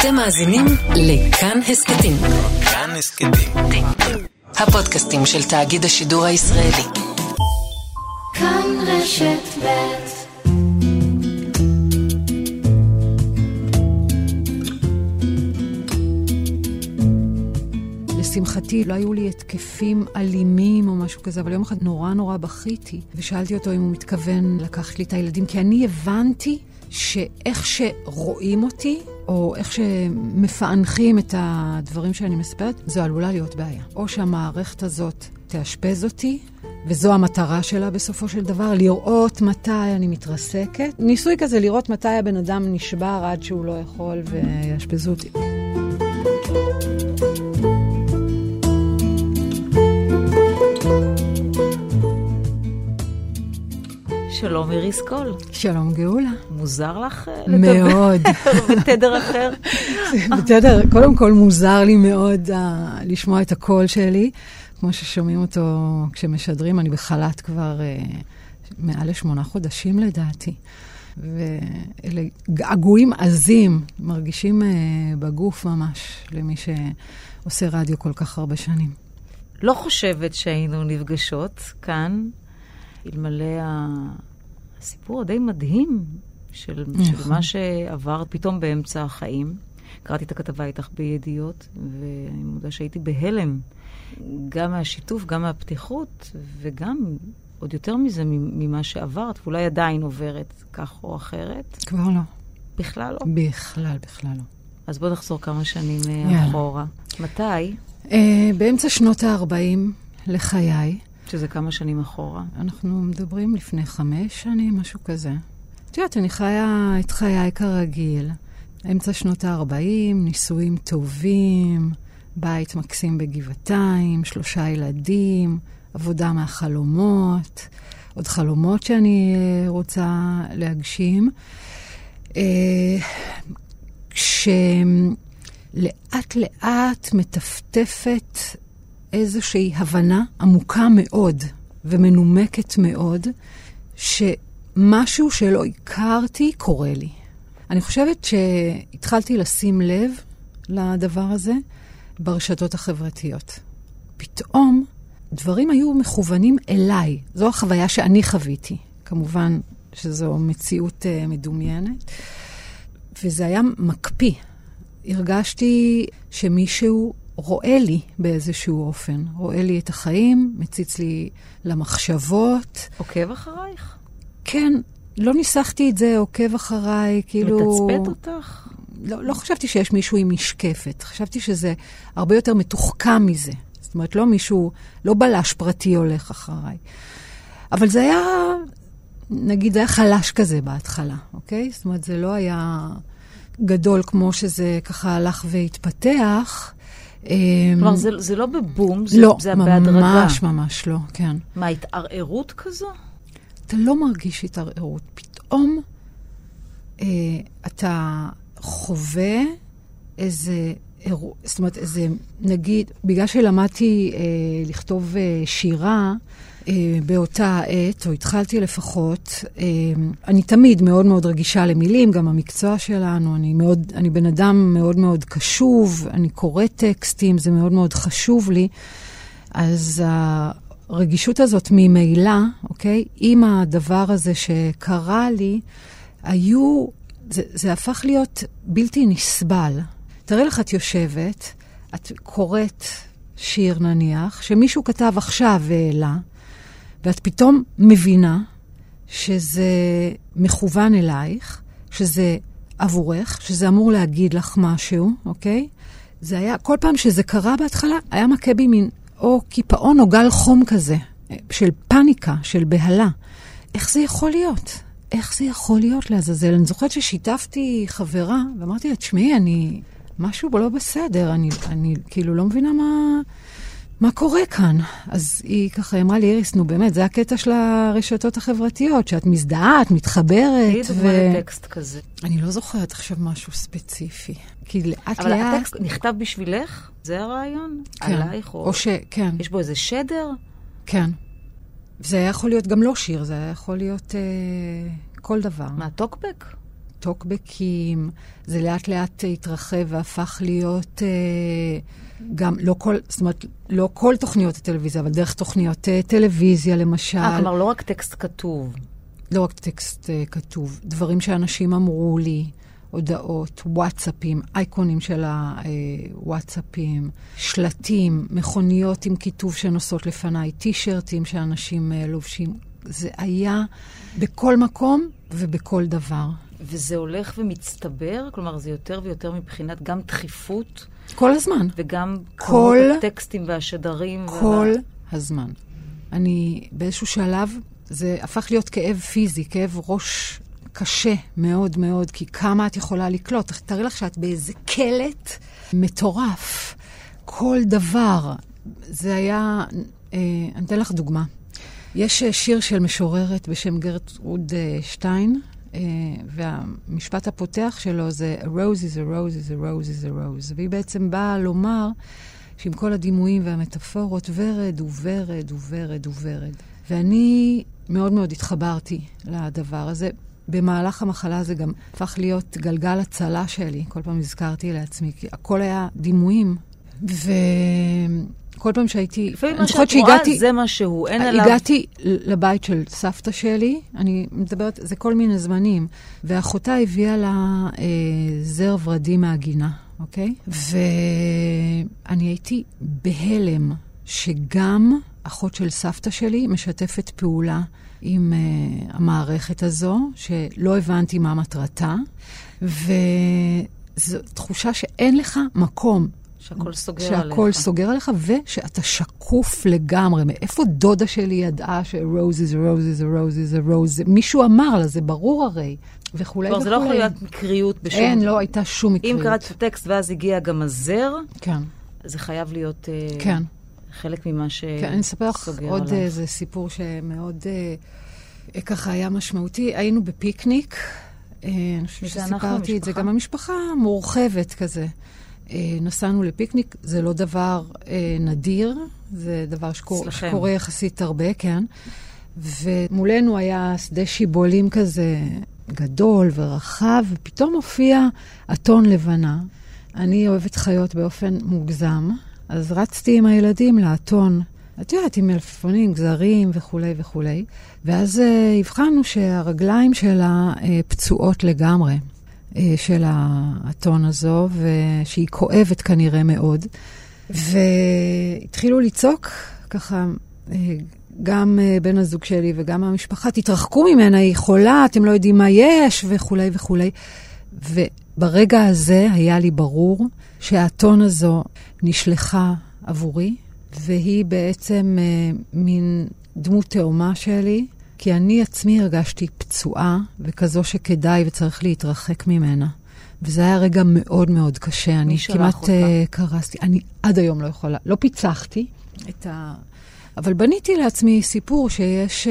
אתם מאזינים לכאן הסכתים. כאן הסכתים. הפודקאסטים של תאגיד השידור הישראלי. כאן רשת ב' לשמחתי לא היו לי התקפים אלימים או משהו כזה, אבל יום אחד נורא נורא בכיתי, ושאלתי אותו אם הוא מתכוון לקחת לי את הילדים, כי אני הבנתי שאיך שרואים אותי, או איך שמפענחים את הדברים שאני מספרת, זו עלולה להיות בעיה. או שהמערכת הזאת תאשפז אותי, וזו המטרה שלה בסופו של דבר, לראות מתי אני מתרסקת. ניסוי כזה, לראות מתי הבן אדם נשבר עד שהוא לא יכול ויאשפזו אותי. שלום איריס קול. שלום גאולה. מוזר לך אה, מאוד. בתדר אחר? בתדר, קודם כל מוזר לי מאוד uh, לשמוע את הקול שלי, כמו ששומעים אותו כשמשדרים, אני בחל"ת כבר uh, מעל לשמונה חודשים לדעתי. ואלה געגועים עזים, מרגישים uh, בגוף ממש, למי שעושה רדיו כל כך הרבה שנים. לא חושבת שהיינו נפגשות כאן, אלמלא הסיפור הדי מדהים של, של נכון. מה שעברת פתאום באמצע החיים. קראתי את הכתבה איתך בידיעות, ואני מודה שהייתי בהלם, גם מהשיתוף, גם מהפתיחות, וגם, עוד יותר מזה, ממה שעברת, ואולי עדיין עוברת כך או אחרת. כבר לא. בכלל לא. בכלל, בכלל לא. אז בוא נחזור כמה שנים אה, יאללה. אחורה. מתי? Uh, באמצע שנות ה-40 לחיי, שזה כמה שנים אחורה. אנחנו מדברים לפני חמש שנים, משהו כזה. את יודעת, אני חיה את חיי כרגיל. אמצע שנות ה-40, נישואים טובים, בית מקסים בגבעתיים, שלושה ילדים, עבודה מהחלומות, עוד חלומות שאני אה, רוצה להגשים. אה, כשלאט לאט מטפטפת איזושהי הבנה עמוקה מאוד ומנומקת מאוד, שמשהו שלא הכרתי קורה לי. אני חושבת שהתחלתי לשים לב לדבר הזה ברשתות החברתיות. פתאום דברים היו מכוונים אליי. זו החוויה שאני חוויתי. כמובן שזו מציאות uh, מדומיינת. וזה היה מקפיא. הרגשתי שמישהו רואה לי באיזשהו אופן. רואה לי את החיים, מציץ לי למחשבות. עוקב אחרייך? כן, לא ניסחתי את זה, עוקב אחריי, כאילו... מתצפת אותך? לא, לא חשבתי שיש מישהו עם משקפת. חשבתי שזה הרבה יותר מתוחכם מזה. זאת אומרת, לא מישהו, לא בלש פרטי הולך אחריי. אבל זה היה, נגיד, זה היה חלש כזה בהתחלה, אוקיי? זאת אומרת, זה לא היה גדול כמו שזה ככה הלך והתפתח. כלומר, זה, זה לא בבום, זה, לא, זה בהדרגה. ממש ממש לא, כן. מה, התערערות כזו? אתה לא מרגיש התערערות. פתאום אה, אתה חווה איזה אירוע, זאת אומרת, איזה, נגיד, בגלל שלמדתי אה, לכתוב אה, שירה, באותה העת, או התחלתי לפחות, אה, אני תמיד מאוד מאוד רגישה למילים, גם המקצוע שלנו, אני, מאוד, אני בן אדם מאוד מאוד קשוב, אני קוראת טקסטים, זה מאוד מאוד חשוב לי. אז הרגישות הזאת ממילא, אוקיי, עם הדבר הזה שקרה לי, היו, זה, זה הפך להיות בלתי נסבל. תארי לך, את יושבת, את קוראת שיר נניח, שמישהו כתב עכשיו והעלה, ואת פתאום מבינה שזה מכוון אלייך, שזה עבורך, שזה אמור להגיד לך משהו, אוקיי? זה היה, כל פעם שזה קרה בהתחלה, היה מכה בי מין או קיפאון או גל חום כזה, של פאניקה, של בהלה. איך זה יכול להיות? איך זה יכול להיות לעזאזל? אני זוכרת ששיתפתי חברה, ואמרתי לה, תשמעי, אני... משהו לא בסדר, אני, אני כאילו לא מבינה מה, מה קורה כאן. אז היא ככה אמרה לי, איריס, נו באמת, זה הקטע של הרשתות החברתיות, שאת מזדהה, את מתחברת. תהיי דוגמה לטקסט כזה. אני לא זוכרת עכשיו משהו ספציפי. כי לאט אבל לאט... הטקסט נכתב בשבילך? זה הרעיון? כן. עלייך? או ש... כן, יש בו איזה שדר? כן. זה היה יכול להיות גם לא שיר, זה היה יכול להיות אה, כל דבר. מה, טוקבק? טוקבקים, זה לאט לאט התרחב והפך להיות אה, גם, לא כל, זאת אומרת, לא כל תוכניות הטלוויזיה, אבל דרך תוכניות אה, טלוויזיה למשל. אה, כלומר, לא רק טקסט כתוב. לא רק טקסט uh, כתוב, דברים שאנשים אמרו לי, הודעות, וואטסאפים, אייקונים של הוואטסאפים, שלטים, מכוניות עם כיתוב שנוסעות לפניי, טישרטים שאנשים uh, לובשים. זה היה בכל מקום ובכל דבר. וזה הולך ומצטבר? כלומר, זה יותר ויותר מבחינת גם דחיפות? כל הזמן. וגם כל... הטקסטים והשדרים? כל וה... הזמן. אני באיזשהו שלב זה הפך להיות כאב פיזי, כאב ראש קשה מאוד מאוד, כי כמה את יכולה לקלוט? תארי לך שאת באיזה קלט מטורף. כל דבר. זה היה... אה, אני אתן לך דוגמה. יש שיר של משוררת בשם גרטרוד שטיין, אה, והמשפט הפותח שלו זה A rose is a rose is a rose is a rose. והיא בעצם באה לומר שעם כל הדימויים והמטאפורות, ורד וורד וורד וורד. ואני מאוד מאוד התחברתי לדבר הזה. במהלך המחלה זה גם הפך להיות גלגל הצלה שלי. כל פעם הזכרתי לעצמי, כי הכל היה דימויים. וכל פעם שהייתי... לפעמים מה שאת רואה זה מה שהוא, אין עליו... הגעתי לבית של סבתא שלי, אני מדברת, זה כל מיני זמנים, ואחותה הביאה לה אה, זר ורדים מהגינה, אוקיי? ואני הייתי בהלם שגם אחות של סבתא שלי משתפת פעולה עם uh, המערכת הזו, שלא הבנתי מה מטרתה, וזו תחושה שאין לך מקום. שהכל סוגר שהכל עליך. שהכל סוגר עליך, ושאתה שקוף לגמרי. מאיפה דודה שלי ידעה ש-rose is a rose is a rose is a rose? מישהו אמר לה, זה ברור הרי. וכולי וכולי. זה לא יכול להיות מקריות בשום... אין, לא הייתה שום מקריות. אם קראת את הטקסט ואז הגיע גם הזר, כן. זה חייב להיות... כן. חלק ממה שסוגר עליו. כן, אני אספר לך עוד איזה סיפור שמאוד אה, ככה היה משמעותי. היינו בפיקניק, אה, אני חושבת שסיפרתי את זה, גם המשפחה מורחבת כזה. אה, נסענו לפיקניק, זה לא דבר אה, נדיר, זה דבר שקור, שקורה יחסית הרבה, כן. ומולנו היה שדה שיבולים כזה גדול ורחב, ופתאום הופיע אתון לבנה. אני אוהבת חיות באופן מוגזם, אז רצתי עם הילדים לאתון. את יודעת, עם מלפפונים, גזרים וכולי וכולי. ואז uh, הבחנו שהרגליים שלה uh, פצועות לגמרי, של האתון הזו, ושהיא כואבת כנראה מאוד. והתחילו לצעוק, ככה, uh, גם uh, בן הזוג שלי וגם המשפחה, תתרחקו ממנה, היא חולה, אתם לא יודעים מה יש, וכולי וכולי. וברגע הזה היה לי ברור שהאתון הזו נשלחה עבורי, והיא בעצם אה, מין דמות תאומה שלי, כי אני עצמי הרגשתי פצועה וכזו שכדאי וצריך להתרחק ממנה. וזה היה רגע מאוד מאוד קשה. אני כמעט uh, קרסתי. אני עד היום לא יכולה, לא פיצחתי את ה... אבל בניתי לעצמי סיפור שיש uh,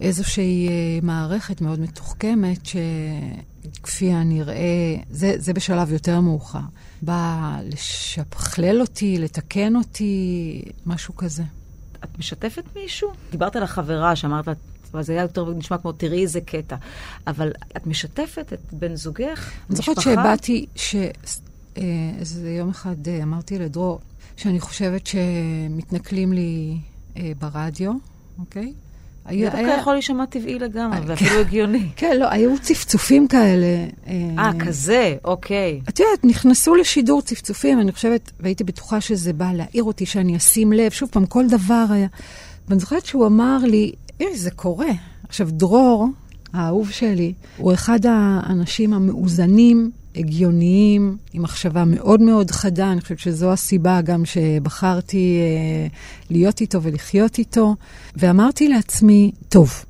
איזושהי uh, מערכת מאוד מתוחכמת, שכפי הנראה, זה, זה בשלב יותר מאוחר. בא לשכלל אותי, לתקן אותי, משהו כזה. את משתפת מישהו? דיברת על החברה שאמרת, אבל זה היה יותר נשמע כמו, תראי איזה קטע. אבל את משתפת את בן זוגך, אני זוכרת שהבעתי, שאיזה יום אחד אה, אמרתי לדרור, שאני חושבת שמתנכלים לי אה, ברדיו, אוקיי? זה דווקא יכול להישמע טבעי לגמרי, ואפילו הגיוני. כן, לא, היו צפצופים כאלה. אה, כזה, אוקיי. את יודעת, נכנסו לשידור צפצופים, אני חושבת, והייתי בטוחה שזה בא להעיר אותי, שאני אשים לב. שוב פעם, כל דבר היה... ואני זוכרת שהוא אמר לי, היי, זה קורה. עכשיו, דרור, האהוב שלי, הוא אחד האנשים המאוזנים הגיוניים, עם מחשבה מאוד מאוד חדה. אני חושבת שזו הסיבה גם שבחרתי אה, להיות איתו ולחיות איתו. ואמרתי לעצמי, טוב,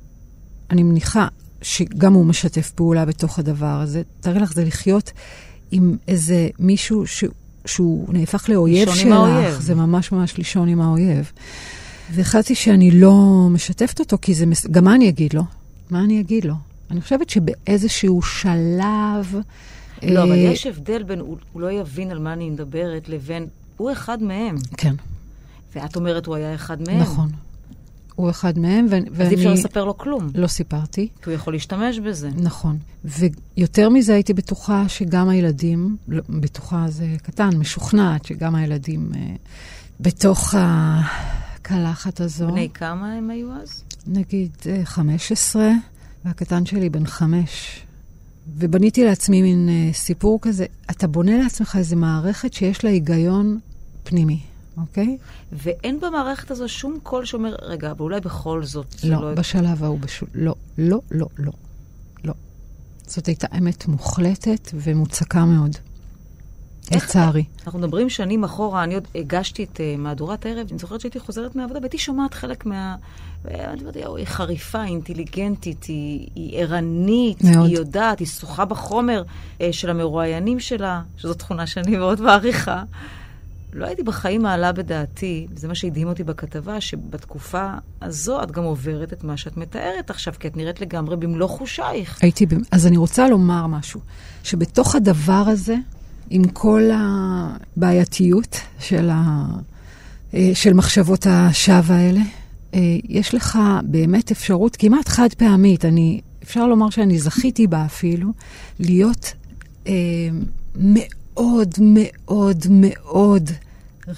אני מניחה שגם הוא משתף פעולה בתוך הדבר הזה. תארי לך, זה לחיות עם איזה מישהו ש... שהוא נהפך לאויב שלך. האויב. זה ממש ממש לישון עם האויב. והחלטתי שאני לא משתפת אותו, כי זה... מס... גם מה אני אגיד לו? מה אני אגיד לו? אני חושבת שבאיזשהו שלב... לא, אבל יש הבדל בין הוא, לא יבין על מה אני מדברת, לבין הוא אחד מהם. כן. ואת אומרת הוא היה אחד מהם. נכון. הוא אחד מהם, ו- אז ואני... אי אפשר לספר לו כלום, לא סיפרתי. כי הוא יכול להשתמש בזה. נכון. ויותר מזה הייתי בטוחה שגם הילדים, לא, בטוחה זה קטן, משוכנעת שגם הילדים אה, בתוך הקלחת הזו, בני כמה הם היו אז? נגיד אה, 15, והקטן שלי בן חמש. ובניתי לעצמי מין אה, סיפור כזה, אתה בונה לעצמך איזו מערכת שיש לה היגיון פנימי, אוקיי? ואין במערכת הזו שום קול שאומר, רגע, אבל אולי בכל זאת זה לא, בשלב ההוא, בשול... לא, לא, לא, לא, לא. זאת הייתה אמת מוחלטת ומוצקה מאוד. לצערי. אנחנו מדברים שנים אחורה, אני עוד הגשתי את uh, מהדורת הערב, אני זוכרת שהייתי חוזרת מהעבודה והייתי שומעת חלק מה... היא חריפה, היא אינטליגנטית, היא, היא ערנית, מאוד. היא יודעת, היא שוחה בחומר uh, של המרואיינים שלה, שזו תכונה שאני מאוד מעריכה. לא הייתי בחיים מעלה בדעתי, וזה מה שהדהים אותי בכתבה, שבתקופה הזו את גם עוברת את מה שאת מתארת עכשיו, כי את נראית לגמרי במלוא חושייך. הייתי... אז אני רוצה לומר משהו, שבתוך הדבר הזה, עם כל הבעייתיות של, ה... אה, של מחשבות השווא האלה, אה, יש לך באמת אפשרות כמעט חד פעמית, אני, אפשר לומר שאני זכיתי בה אפילו, להיות אה, מאוד מאוד מאוד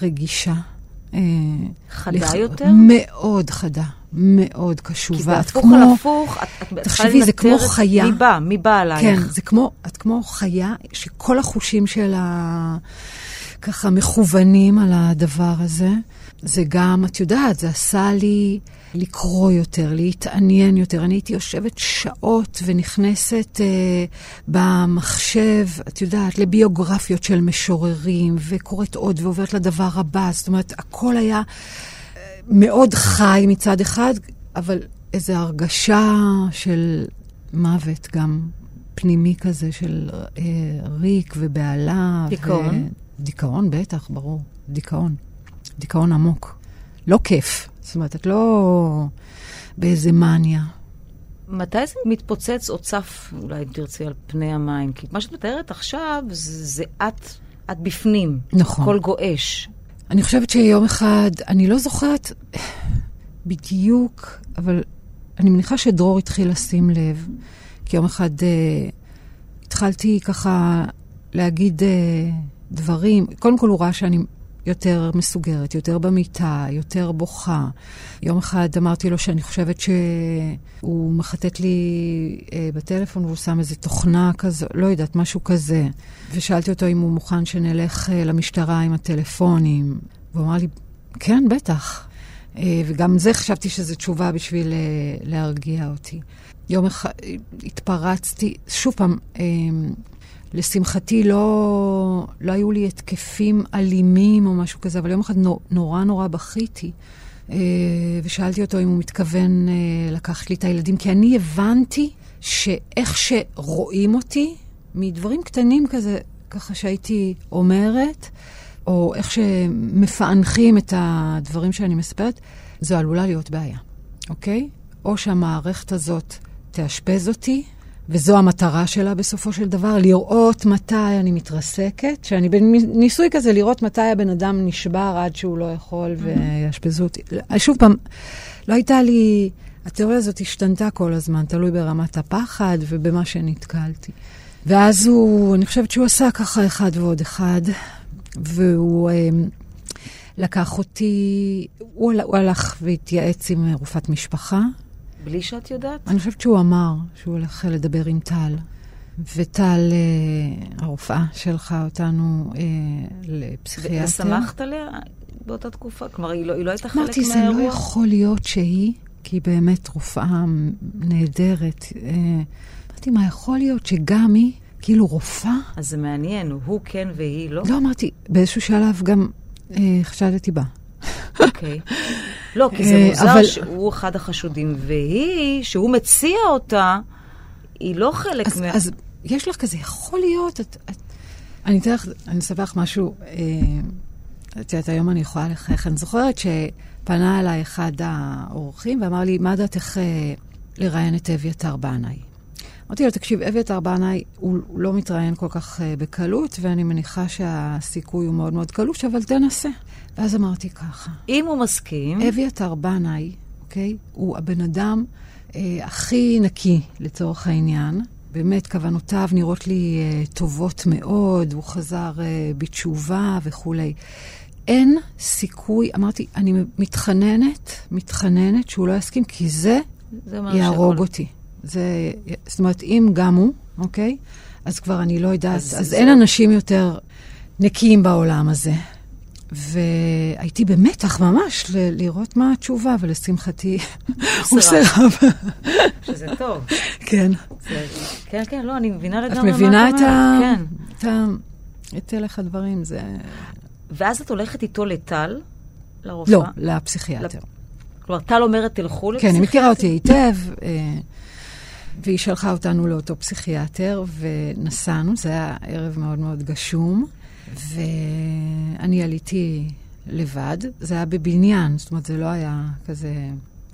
רגישה. אה, חדה לח- יותר? מאוד חדה, מאוד כי קשובה. את בהפוך כמו- על הפוך, את, את צריכה תחשבי, זה כמו את חיה. מי בא, מי בא עלייך. כן, זה כמו, את כמו חיה שכל החושים שלה ככה מכוונים על הדבר הזה. זה גם, את יודעת, זה עשה לי לקרוא יותר, להתעניין יותר. אני הייתי יושבת שעות ונכנסת אה, במחשב, את יודעת, לביוגרפיות של משוררים, וקוראת עוד ועוברת לדבר הבא. זאת אומרת, הכל היה מאוד חי מצד אחד, אבל איזו הרגשה של מוות גם פנימי כזה של אה, ריק ובהלה. דיכאון? ו... דיכאון, בטח, ברור. דיכאון. דיכאון עמוק. לא כיף. זאת אומרת, את לא באיזה מניה. מתי זה מתפוצץ או צף, אולי אם תרצי, על פני המים? כי מה שאת מתארת עכשיו, זה, זה את, את בפנים. נכון. הכל גועש. אני חושבת שיום אחד, אני לא זוכרת בדיוק, אבל אני מניחה שדרור התחיל לשים לב, כי יום אחד אה, התחלתי ככה להגיד אה, דברים. קודם כל הוא ראה שאני יותר מסוגרת, יותר במיטה, יותר בוכה. יום אחד אמרתי לו שאני חושבת שהוא מחטט לי אה, בטלפון והוא שם איזו תוכנה כזו, לא יודעת, משהו כזה. ושאלתי אותו אם הוא מוכן שנלך אה, למשטרה עם הטלפונים. והוא אמר לי, כן, בטח. אה, וגם זה חשבתי שזו תשובה בשביל אה, להרגיע אותי. יום אחד אה, התפרצתי, שוב פעם, אה, לשמחתי לא, לא היו לי התקפים אלימים או משהו כזה, אבל יום אחד נו- נורא נורא בכיתי. אה, ושאלתי אותו אם הוא מתכוון אה, לקחת לי את הילדים, כי אני הבנתי שאיך שרואים אותי, מדברים קטנים כזה, ככה שהייתי אומרת, או איך שמפענחים את הדברים שאני מספרת, זו עלולה להיות בעיה, אוקיי? או שהמערכת הזאת תאשפז אותי, וזו המטרה שלה בסופו של דבר, לראות מתי אני מתרסקת, שאני בניסוי כזה, לראות מתי הבן אדם נשבר עד שהוא לא יכול ויאשפזו אותי. שוב פעם, לא הייתה לי... התיאוריה הזאת השתנתה כל הזמן, תלוי ברמת הפחד ובמה שנתקלתי. ואז הוא, אני חושבת שהוא עשה ככה אחד ועוד אחד, והוא אה, לקח אותי, הוא, הוא הלך והתייעץ עם רופאת משפחה. בלי שאת יודעת? אני חושבת שהוא אמר שהוא הולך לדבר עם טל. וטל, אה, הרופאה, שלחה אותנו אה, לפסיכיאטר. ושמחת עליה באותה תקופה? כלומר, היא לא, היא לא הייתה חלק אמרתי, זה מהאירוע? לא יכול להיות שהיא, כי היא באמת רופאה נהדרת. אה, אמרתי, מה יכול להיות שגם היא, כאילו רופאה? אז זה מעניין, הוא כן והיא לא? לא אמרתי, באיזשהו שלב גם אה, חשדתי בה. אוקיי. לא, כי זה אה, מוזר אבל- שהוא אחד החשודים, והיא, שהוא מציע אותה, היא לא חלק אז, מה... אז יש לך כזה, יכול להיות, את, את... אני אתן לך, אני אספר לך משהו, אה, את יודעת, היום אני יכולה לחייך. אני זוכרת שפנה אליי אחד האורחים ואמר לי, מה דעתך אה, לראיין את אביתר בנאי? אמרתי לו, תקשיב, אביתר בנאי הוא לא מתראיין כל כך אה, בקלות, ואני מניחה שהסיכוי הוא מאוד מאוד קלוש, אבל תנסה. ואז אמרתי ככה, אם הוא מסכים, אביתר בנאי, אוקיי? הוא הבן אדם אה, הכי נקי, לצורך העניין. באמת, כוונותיו נראות לי אה, טובות מאוד, הוא חזר אה, בתשובה וכולי. אין סיכוי, אמרתי, אני מתחננת, מתחננת שהוא לא יסכים, כי זה זה יהרוג שיכול- אותי. זה, זאת אומרת, אם גם הוא, אוקיי? אז כבר אני לא יודעת, אז אז, אז זה- אין אנשים יותר נקיים בעולם הזה. והייתי במתח ממש ל- לראות מה התשובה, ולשמחתי, הוא סירב. סירב. שזה טוב. כן. זה- כן, כן, לא, אני מבינה את לגמרי מה מבינה את אומרת. ה... כן. את ה... את הלך הדברים, זה... ואז את הולכת איתו לטל, לרופאה. לא, לפסיכיאטר. כלומר, טל אומרת, תלכו כן, לפסיכיאטר. היא מכירה אותי היטב, אה, והיא שלחה אותנו לאותו פסיכיאטר, ונסענו, זה היה ערב מאוד מאוד גשום, ואני עליתי לבד, זה היה בבניין, זאת אומרת, זה לא היה כזה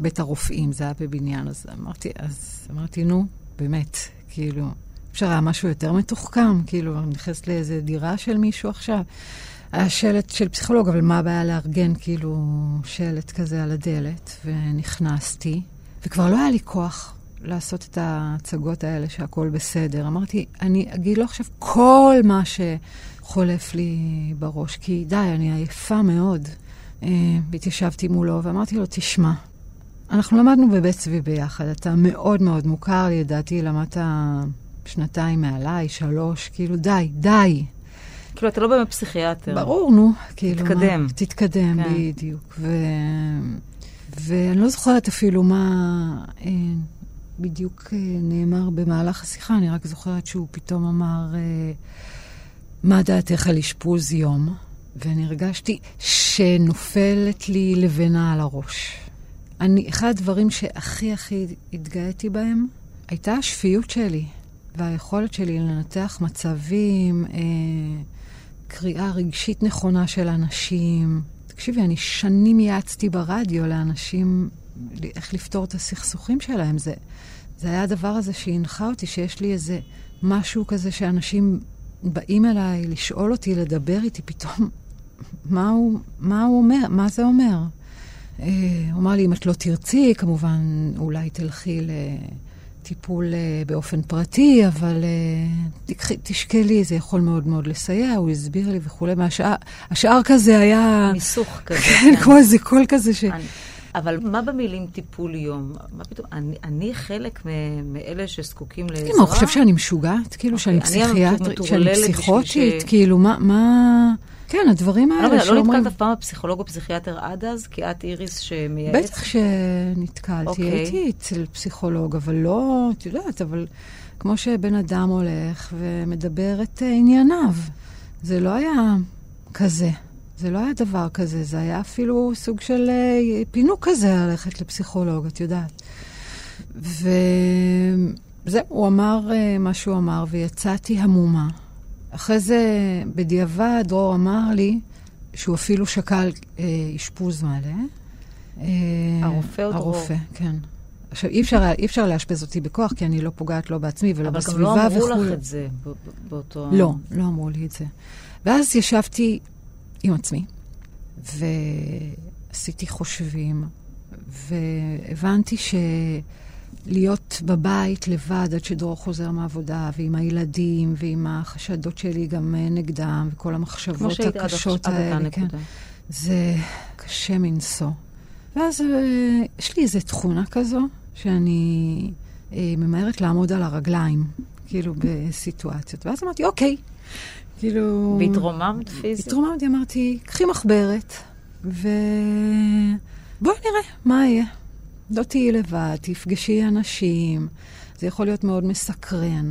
בית הרופאים, זה היה בבניין, אז אמרתי, אז אמרתי, נו, באמת, כאילו, אפשר היה משהו יותר מתוחכם, כאילו, אני נכנסת לאיזה דירה של מישהו עכשיו. היה שלט של פסיכולוג, אבל מה הבעיה לארגן כאילו שלט כזה על הדלת? ונכנסתי, וכבר לא היה לי כוח לעשות את ההצגות האלה שהכל בסדר. אמרתי, אני אגיד לו עכשיו כל מה שחולף לי בראש, כי די, אני עייפה מאוד. אה, והתיישבתי מולו ואמרתי לו, תשמע, אנחנו למדנו בבית צבי ביחד, אתה מאוד מאוד מוכר לי, לדעתי למדת שנתיים מעליי, שלוש, כאילו די, די. כאילו, אתה לא באמת פסיכיאטר. ברור, נו. כאילו, תתקדם. מה, תתקדם, כן. בדיוק. ו... ואני לא זוכרת אפילו מה אה, בדיוק אה, נאמר במהלך השיחה, אני רק זוכרת שהוא פתאום אמר, אה, מה דעתך על אשפוז יום? ואני הרגשתי שנופלת לי לבנה על הראש. אני, אחד הדברים שהכי הכי התגאיתי בהם, הייתה השפיות שלי, והיכולת שלי לנתח מצבים, אה, קריאה רגשית נכונה של אנשים. תקשיבי, אני שנים יעצתי ברדיו לאנשים איך לפתור את הסכסוכים שלהם. זה, זה היה הדבר הזה שהנחה אותי, שיש לי איזה משהו כזה שאנשים באים אליי לשאול אותי, לדבר איתי, פתאום, מה הוא, מה הוא אומר? מה זה אומר? אה, הוא אמר לי, אם את לא תרצי, כמובן, אולי תלכי לטיפול אה, באופן פרטי, אבל אה, תקחי, תשקלי, זה יכול מאוד מאוד לסייע, הוא הסביר לי וכולי. מהשאר, השאר כזה היה, מיסוך כזה. כן, כמו איזה קול כזה ש... אני- אבל מה במילים טיפול יום? מה פתאום? אני, אני חלק מ- מאלה שזקוקים לעזרה? מה, הוא חושב שאני משוגעת? כאילו, שאני אוקיי, אני פסיכיאטרית, שאני פסיכוטית? ש- כאילו, מה, מה... כן, הדברים אני לא האלה מבינה, לא שאומרים... נתקלת אף פעם בפסיכולוג או פסיכיאטר עד אז? כי את איריס שמייעצת? בטח שנתקלתי, אוקיי. הייתי אצל פסיכולוג, אבל לא, את יודעת, אבל כמו שבן אדם הולך ומדבר את ענייניו, זה לא היה כזה. זה לא היה דבר כזה, זה היה אפילו סוג של אה, פינוק כזה ללכת לפסיכולוג, את יודעת. וזהו, הוא אמר אה, מה שהוא אמר, ויצאתי המומה. אחרי זה, בדיעבד, דרור אמר לי שהוא אפילו שקל אה, אשפוז מלא. אה, הרופא או דרור? הרופא, כן. עכשיו, אי אפשר, אי אפשר לאשפז אותי בכוח, כי אני לא פוגעת לא בעצמי ולא אבל בסביבה גם לא אמרו וכו'. לך את זה באותו... לא, לא אמרו לי את זה. ואז ישבתי עם עצמי, ועשיתי חושבים, והבנתי שלהיות בבית לבד עד שדרור חוזר מהעבודה, ועם הילדים, ועם החשדות שלי גם אה, נגדם, וכל המחשבות עד הקשות עד האלה, כן. נקודה. זה קשה מנשוא. ואז אה, יש לי איזו תכונה כזו, שאני אה, ממהרת לעמוד על הרגליים, כאילו בסיטואציות. ואז אמרתי, אוקיי. כאילו... והתרוממת פיזית? התרוממתי, אמרתי, קחי מחברת, ובואי נראה מה יהיה. לא תהיי לבד, תפגשי אנשים, זה יכול להיות מאוד מסקרן.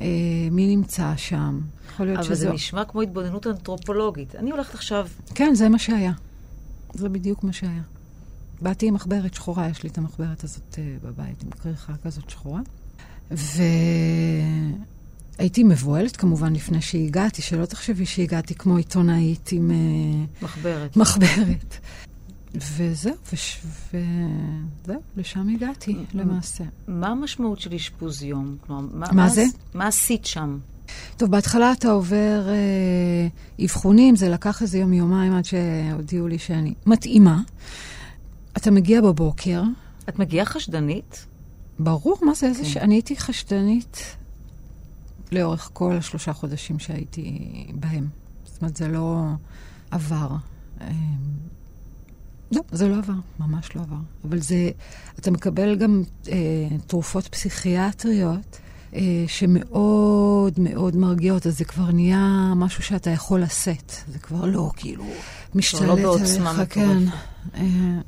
אה, מי נמצא שם? יכול להיות אבל שזה... זה נשמע כמו התבוננות אנתרופולוגית. אני הולכת עכשיו... כן, זה מה שהיה. זה בדיוק מה שהיה. באתי עם מחברת שחורה, יש לי את המחברת הזאת uh, בבית, עם כריכה כזאת שחורה. והייתי מבוהלת כמובן לפני שהגעתי, שלא תחשבי שהגעתי כמו עיתונאית עם uh, מחברת. מחברת. וזהו, וש... וזהו, לשם הגעתי למעשה. מה המשמעות של אשפוז יום? כלומר, מה, מה זה? מה עשית שם? טוב, בהתחלה אתה עובר אה, אבחונים, זה לקח איזה יום-יומיים עד שהודיעו לי שאני מתאימה. אתה מגיע בבוקר, את מגיעה חשדנית? ברור, מה זה, איזה כן. ש... אני הייתי חשדנית לאורך כל השלושה חודשים שהייתי בהם. זאת אומרת, זה לא עבר. אמ, לא, זה לא עבר, ממש לא עבר. אבל זה, אתה מקבל גם אה, תרופות פסיכיאטריות אה, שמאוד מאוד מרגיעות, אז זה כבר נהיה משהו שאתה יכול לשאת. זה כבר לא כאילו משתלט לא עליך, כן. אה,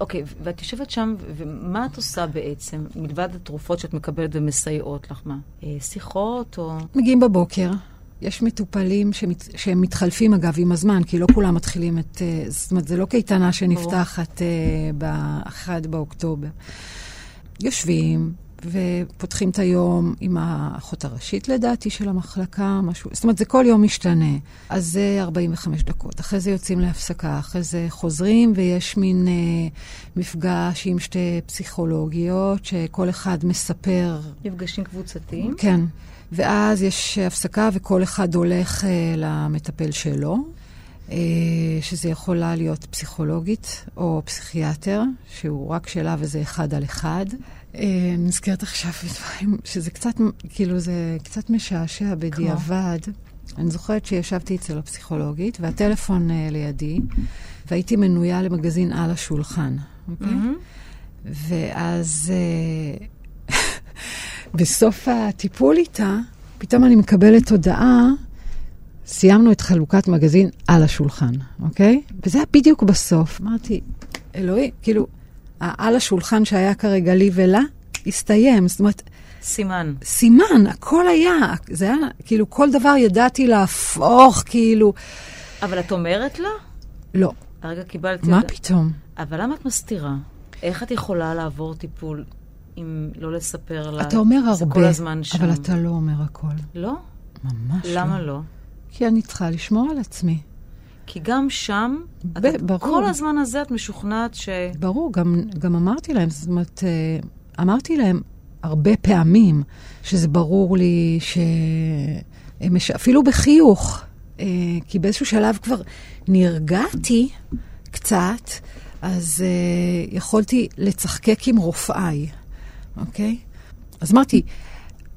אוקיי, ואת יושבת שם, ומה את עושה בעצם, מלבד התרופות שאת מקבלת ומסייעות לך? מה? אה, שיחות או... מגיעים בבוקר, יש מטופלים שמת, שהם מתחלפים אגב עם הזמן, כי לא כולם מתחילים את... אה, זאת אומרת, זה לא קייטנה שנפתחת אה, ב-1 באוקטובר. יושבים ופותחים את היום עם האחות הראשית לדעתי של המחלקה, משהו, זאת אומרת, זה כל יום משתנה. אז זה 45 דקות. אחרי זה יוצאים להפסקה, אחרי זה חוזרים, ויש מין אה, מפגש עם שתי פסיכולוגיות, שכל אחד מספר מפגשים קבוצתיים? כן. ואז יש הפסקה וכל אחד הולך אה, למטפל שלו, אה, שזה יכולה להיות פסיכולוגית או פסיכיאטר, שהוא רק שלה וזה אחד על אחד. אה, נזכרת עכשיו בדברים שזה קצת, כאילו זה קצת משעשע בדיעבד. אני זוכרת שישבתי אצל הפסיכולוגית והטלפון אה, לידי, והייתי מנויה למגזין על השולחן, אוקיי? מהמם. ואז אה, בסוף הטיפול איתה, פתאום אני מקבלת הודעה, סיימנו את חלוקת מגזין על השולחן, אוקיי? וזה היה בדיוק בסוף. אמרתי, אלוהי, כאילו, על השולחן שהיה כרגע לי ולה, הסתיים. זאת אומרת, סימן. סימן, הכל היה, זה היה, כאילו, כל דבר ידעתי להפוך, כאילו, אבל את אומרת לה? לא, הרגע קיבלתי... מה הודעה- פתאום? אבל למה את מסתירה? איך את יכולה לעבור טיפול אם לא לספר לה? אתה אומר הרבה, כל הזמן שם. אבל אתה לא אומר הכל. לא? ממש לא. למה לא? כי אני צריכה לשמור על עצמי. כי גם שם, ב- את, ברור. כל הזמן הזה את משוכנעת ש... ברור, גם, גם אמרתי להם, זאת אומרת, אה, אמרתי להם הרבה פעמים שזה ברור לי ש... מש- אפילו בחיוך, אה, כי באיזשהו שלב כבר נרגעתי קצת, אז אה, יכולתי לצחקק עם רופאיי, אוקיי? אז אמרתי,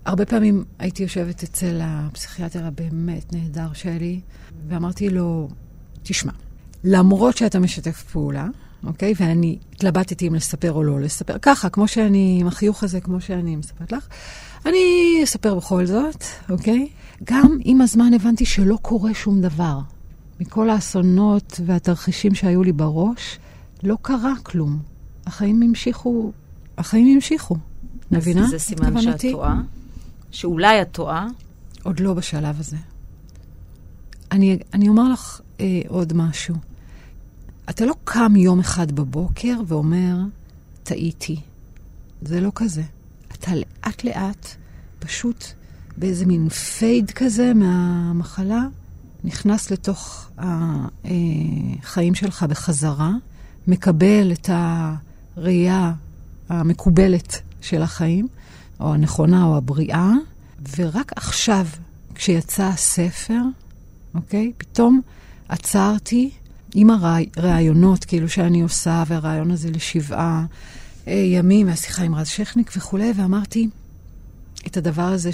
הרבה פעמים הייתי יושבת אצל הפסיכיאטר הבאמת נהדר שלי, ואמרתי לו, תשמע, למרות שאתה משתף פעולה, אוקיי? ואני התלבטתי אם לספר או לא לספר, ככה, כמו שאני, עם החיוך הזה, כמו שאני מספרת לך, אני אספר בכל זאת, אוקיי? גם עם הזמן הבנתי שלא קורה שום דבר. מכל האסונות והתרחישים שהיו לי בראש, לא קרה כלום. החיים המשיכו, החיים המשיכו. מבינה? זה סימן שאת? טועה? שאולי את טועה? עוד לא בשלב הזה. אני, אני אומר לך אה, עוד משהו. אתה לא קם יום אחד בבוקר ואומר, טעיתי. זה לא כזה. אתה לאט-לאט, פשוט באיזה מין פייד כזה מהמחלה, נכנס לתוך החיים שלך בחזרה, מקבל את הראייה המקובלת של החיים, או הנכונה או הבריאה, ורק עכשיו, כשיצא הספר, אוקיי? פתאום עצרתי עם הראיונות, כאילו שאני עושה, והרעיון הזה לשבעה אה, ימים, מהשיחה עם רז שכניק וכולי, ואמרתי את הדבר הזה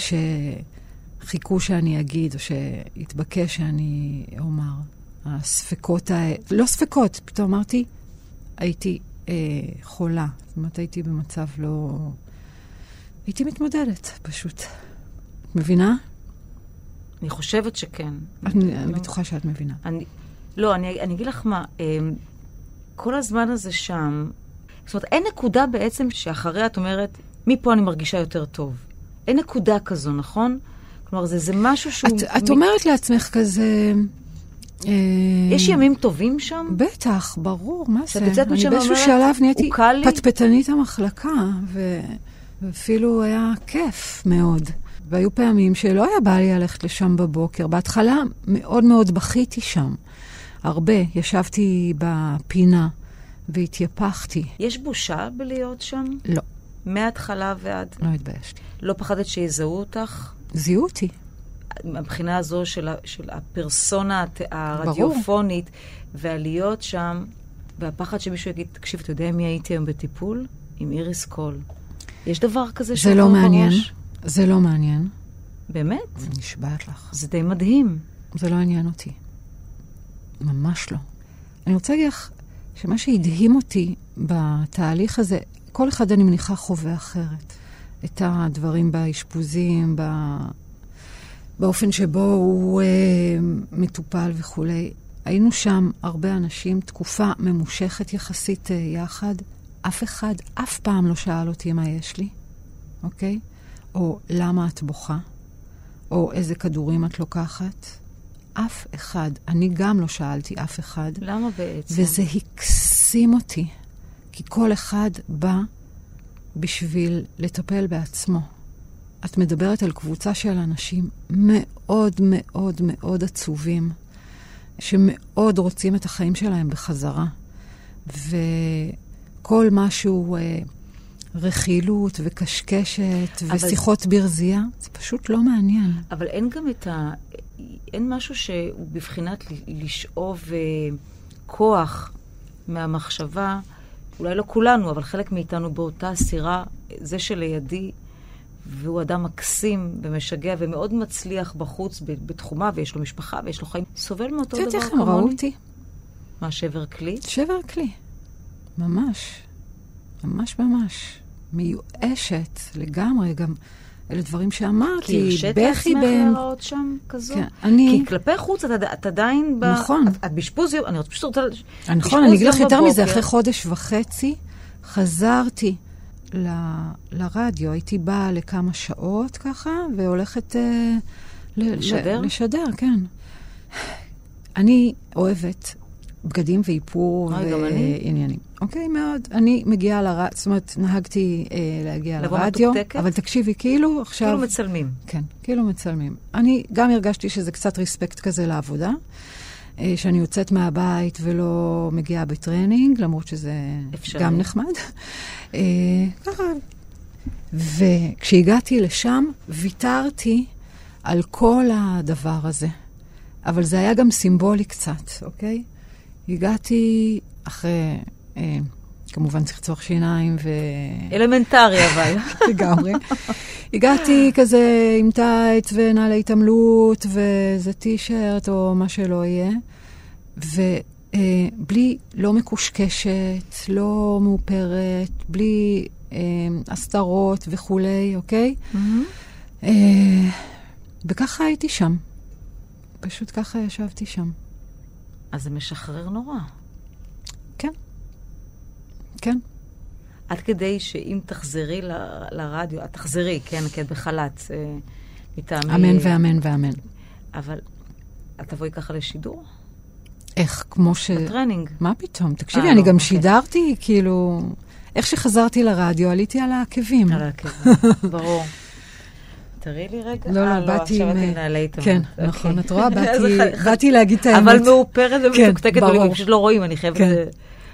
שחיכו שאני אגיד, או שהתבקש שאני אומר. הספקות האלה, לא ספקות, פתאום אמרתי, הייתי אה, חולה. זאת אומרת, הייתי במצב לא... הייתי מתמודדת, פשוט. את מבינה? אני חושבת שכן. אני, אני בטוחה שאת מבינה. אני, לא, אני, אני אגיד לך מה, אמ, כל הזמן הזה שם, זאת אומרת, אין נקודה בעצם שאחריה את אומרת, מפה אני מרגישה יותר טוב. אין נקודה כזו, נכון? כלומר, זה, זה משהו שהוא... את, את אומרת לעצמך כזה... אה, יש ימים טובים שם? בטח, ברור, מה זה? אני באיזשהו שלב נהייתי? פטפטנית המחלקה. ואפילו היה כיף מאוד. והיו פעמים שלא היה בא לי ללכת לשם בבוקר. בהתחלה מאוד מאוד בכיתי שם. הרבה. ישבתי בפינה והתייפחתי. יש בושה בלהיות שם? לא, מההתחלה ועד... לא התביישתי. לא פחדת שיזהו אותך? זיהו אותי. מבחינה הזו של, ה, של הפרסונה הרדיופונית, והלהיות שם, והפחד שמישהו יגיד, תקשיב, אתה יודע מי הייתי היום בטיפול? עם איריס קול. יש דבר כזה זה לא מעניין. בראש? זה לא מעניין. באמת? נשבעת לך. זה די מדהים. זה לא עניין אותי. ממש לא. אני רוצה להגיד לך שמה שהדהים אותי בתהליך הזה, כל אחד, אני מניחה, חווה אחרת. את הדברים באשפוזים, ב... באופן שבו הוא אה, מטופל וכולי. היינו שם הרבה אנשים, תקופה ממושכת יחסית אה, יחד. אף אחד אף פעם לא שאל אותי מה יש לי, אוקיי? או למה את בוכה, או איזה כדורים את לוקחת. אף אחד. אני גם לא שאלתי אף אחד. למה בעצם? וזה הקסים אותי, כי כל אחד בא בשביל לטפל בעצמו. את מדברת על קבוצה של אנשים מאוד מאוד מאוד עצובים, שמאוד רוצים את החיים שלהם בחזרה. וכל משהו, אה, רכילות וקשקשת אבל- ושיחות ברזייה, זה פשוט לא מעניין. אבל אין גם את ה... אין משהו שהוא בבחינת לשאוב אה, כוח מהמחשבה, אולי לא כולנו, אבל חלק מאיתנו באותה סירה, זה שלידי, והוא אדם מקסים ומשגע ומאוד מצליח בחוץ בתחומה, ויש לו משפחה ויש לו חיים, סובל מאותו את יודעת דבר איך הם ראו כמוני. אותי? מה, שבר כלי? שבר כלי. ממש. ממש ממש. מיואשת לגמרי, גם אלה דברים כי שאמרתי, הרשית בכי לעצמך בהם. להיראות שם כזו? כן, אני... כי כלפי חוץ את, את עדיין... ב... נכון. את, את באשפוז יום, אני פשוט רוצה... נכון, אני אגיד לך יותר מזה. אחרי חודש וחצי חזרתי ל, לרדיו, הייתי באה לכמה שעות ככה, והולכת... אה, ל- לשדר? ל- לשדר, כן. אני אוהבת בגדים ואיפור. ועניינים. אוקיי, מאוד. אני מגיעה לרדיו, זאת אומרת, נהגתי אה, להגיע לרדיו? אבל תקשיבי, כאילו עכשיו... כאילו מצלמים. כן, כאילו מצלמים. אני גם הרגשתי שזה קצת respect כזה לעבודה, אה, שאני יוצאת מהבית ולא מגיעה בטרנינג, למרות שזה אפשרי. גם נחמד. אה, ככה. וכשהגעתי לשם, ויתרתי על כל הדבר הזה. אבל זה היה גם סימבולי קצת, אוקיי? הגעתי אחרי, אה, כמובן צחצוח שיניים ו... אלמנטרי אבל. לגמרי. הגעתי כזה עם טייץ ונעלי התעמלות ואיזה טישרט או מה שלא יהיה, ובלי, לא מקושקשת, לא מאופרת, בלי אה, הסתרות וכולי, אוקיי? אה, וככה הייתי שם. פשוט ככה ישבתי שם. אז זה משחרר נורא. כן. כן. עד כדי שאם תחזרי ל- לרדיו, את תחזרי, כן, כי את בחל"ת, אה, מטעמי... אמן ואמן ואמן. אבל את תבואי ככה לשידור? איך, כמו ש... בטרנינג. מה פתאום? תקשיבי, אה, אני לא, גם אוקיי. שידרתי, כאילו... איך שחזרתי לרדיו, עליתי על העקבים. על העקב, ברור. תראי לי רגע. לא, אה, לא, באתי עכשיו עם... נעלי התעמלות. כן, אוקיי. נכון, את רואה? באתי- להגיד את האמת. אבל מאופרת כן, ומתוקתקת, ברור. ולי, פשוט לא רואים, אני חייבת... כן. אה,